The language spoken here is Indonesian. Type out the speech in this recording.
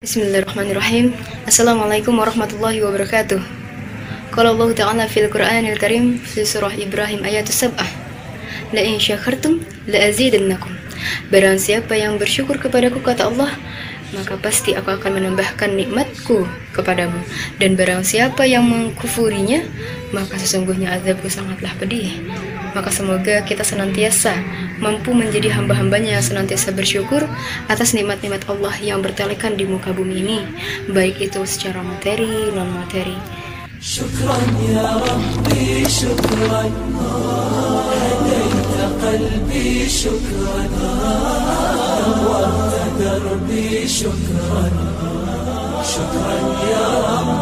Bismillahirrahmanirrahim. Assalamualaikum warahmatullahi wabarakatuh. Kalau Allah Ta'ala fil Qur'anil Karim Fi surah Ibrahim ayat sab'ah La in syakartum la azidannakum. Barang siapa yang bersyukur kepadaku kata Allah Maka pasti aku akan menambahkan nikmatku kepadamu. Dan barang siapa yang mengkufurinya Maka sesungguhnya azabku sangatlah pedih maka semoga kita senantiasa mampu menjadi hamba-hambanya yang senantiasa bersyukur atas nikmat-nikmat Allah yang bertelekan di muka bumi ini, baik itu secara materi, non-materi. Qalbi, syukran. Nawwarta darbi, syukran. Syukran ya Rabbi